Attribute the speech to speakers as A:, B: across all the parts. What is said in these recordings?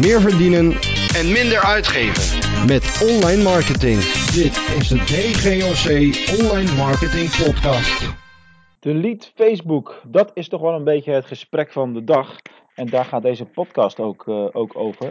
A: meer verdienen
B: en minder uitgeven.
A: met online marketing.
C: Dit is de DGOC Online Marketing Podcast.
D: Delete Facebook, dat is toch wel een beetje het gesprek van de dag. En daar gaat deze podcast ook, eh, ook over.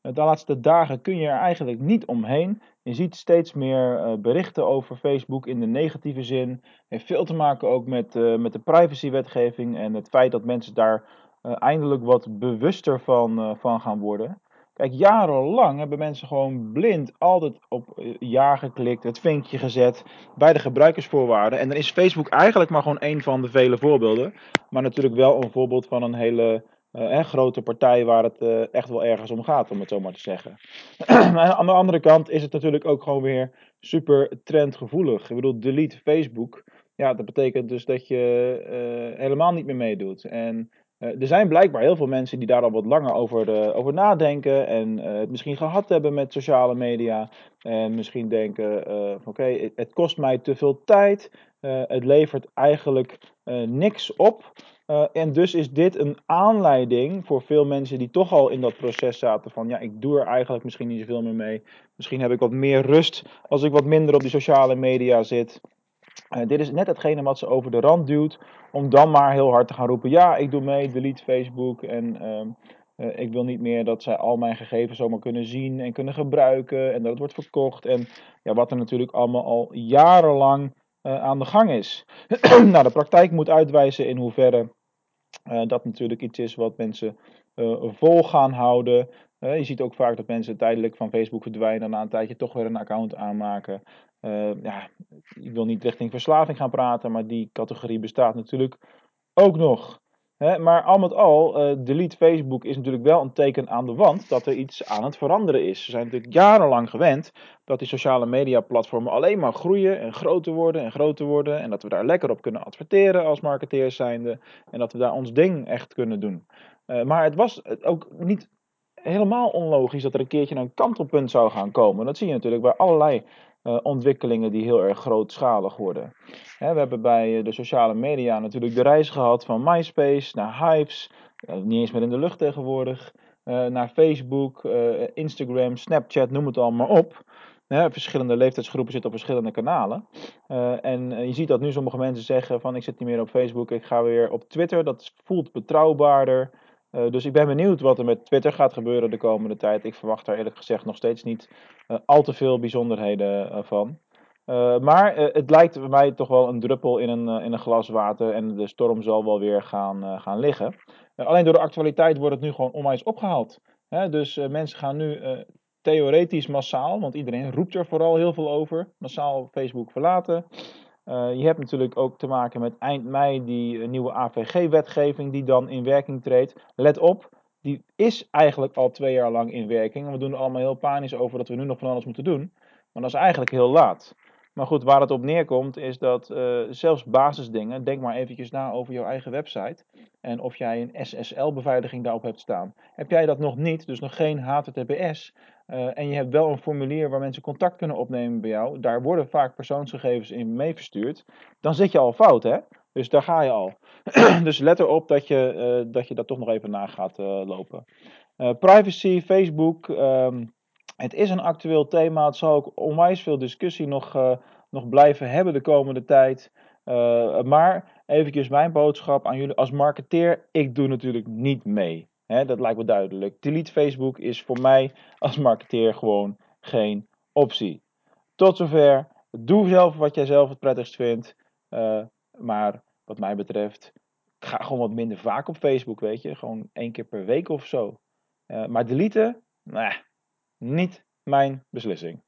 D: Eh, De laatste dagen kun je er eigenlijk niet omheen. Je ziet steeds meer eh, berichten over Facebook in de negatieve zin. Heeft veel te maken ook met, eh, met de privacywetgeving en het feit dat mensen daar eindelijk wat bewuster van, eh, van gaan worden. Kijk, jarenlang hebben mensen gewoon blind altijd op eh, ja geklikt, het vinkje gezet bij de gebruikersvoorwaarden. En dan is Facebook eigenlijk maar gewoon één van de vele voorbeelden. Maar natuurlijk wel een voorbeeld van een hele eh, eh, grote partij waar het eh, echt wel ergens om gaat, om het zo maar te zeggen. aan de andere kant is het natuurlijk ook gewoon weer super trendgevoelig. Ik bedoel, delete Facebook. Ja, dat betekent dus dat je eh, helemaal niet meer meedoet. En eh, er zijn blijkbaar heel veel mensen die daar al wat langer over, eh, over nadenken en eh, het misschien gehad hebben met sociale media. En misschien denken eh, oké, het, kost mij te veel tijd, eh, het levert eigenlijk eh, niks op. Eh, en dus is dit een aanleiding voor veel mensen die toch al in dat proces zaten van ja, ik doe er eigenlijk misschien niet zoveel meer mee. Misschien heb ik wat meer rust als ik wat minder op die sociale media zit. Eh, dit is net hetgene wat ze over de rand duwt, om dan maar heel hard te gaan roepen: ja, ik doe mee, delete Facebook. En ehm, eh, ik wil niet meer dat zij al mijn gegevens zomaar kunnen zien en kunnen gebruiken. En dat het wordt verkocht. En ja, wat er natuurlijk allemaal al jarenlang eh, aan de gang is. nou, de praktijk moet uitwijzen in hoeverre dat natuurlijk iets is wat mensen vol gaan houden. Je ziet ook vaak dat mensen tijdelijk van Facebook verdwijnen en na een tijdje toch weer een account aanmaken. Eh, ja, ik wil niet richting verslaving gaan praten, maar die categorie bestaat natuurlijk ook nog. Hè, maar al met al, eh, delete Facebook is natuurlijk wel een teken aan de wand dat er iets aan het veranderen is. We zijn natuurlijk jarenlang gewend dat die sociale media platformen alleen maar groeien en groter worden en groter worden. En dat we daar lekker op kunnen adverteren als marketeers zijnde. En dat we daar ons ding echt kunnen doen. Eh, maar het was ook niet helemaal onlogisch dat er een keertje een kantelpunt zou gaan komen. Dat zie je natuurlijk bij allerlei eh, ontwikkelingen die heel erg grootschalig worden. Hè, we hebben bij eh, de sociale media natuurlijk de reis gehad van MySpace naar Hives, eh, niet eens meer in de lucht tegenwoordig, naar Facebook, Instagram, Snapchat, noem het allemaal op. Verschillende leeftijdsgroepen zitten op verschillende kanalen. En je ziet dat nu sommige mensen zeggen van ik zit niet meer op Facebook, ik ga weer op Twitter. Dat voelt betrouwbaarder. Eh, dus ik ben benieuwd wat er met Twitter gaat gebeuren de komende tijd. Ik verwacht daar eerlijk gezegd nog steeds niet eh, al te veel bijzonderheden eh, van. Maar het lijkt bij mij toch wel een druppel in een, in een glas water en de storm zal wel weer gaan, gaan liggen. Alleen door de actualiteit wordt het nu gewoon onwijs opgehaald. Hè? Dus mensen gaan nu theoretisch massaal, want iedereen roept er vooral heel veel over, massaal Facebook verlaten. Eh, je hebt natuurlijk ook te maken met eind mei die eh, nieuwe AVG-wetgeving die dan in werking treedt. Let op, die is eigenlijk al twee jaar lang in werking. En we doen er allemaal heel panisch over dat we nu nog van alles moeten doen. Maar dat is eigenlijk heel laat. Maar goed, waar het op neerkomt is dat eh, zelfs basisdingen, denk maar eventjes na over jouw eigen website. En of jij een SSL-beveiliging daarop hebt staan. Heb jij dat nog niet, dus nog geen HTTPS, eh, en je hebt wel een formulier waar mensen contact kunnen opnemen bij jou, daar worden vaak persoonsgegevens in mee verstuurd, dan zit je al fout, hè? Dus daar ga je al. dus let erop dat je, eh, dat je dat toch nog even na gaat lopen. Privacy, Facebook, ehm, het is een actueel thema. Het zal ook onwijs veel discussie nog, eh, nog blijven hebben de komende tijd. Eh, maar eventjes mijn boodschap aan jullie als marketeer. Ik doe natuurlijk niet mee. Dat lijkt me duidelijk. Delete Facebook is voor mij als marketeer gewoon geen optie. Tot zover. Doe zelf wat jij zelf het prettigst vindt. Eh, maar wat mij betreft, ga gewoon wat minder vaak op Facebook, weet je. Gewoon één keer per week of zo. Maar deleten, nee, niet mijn beslissing.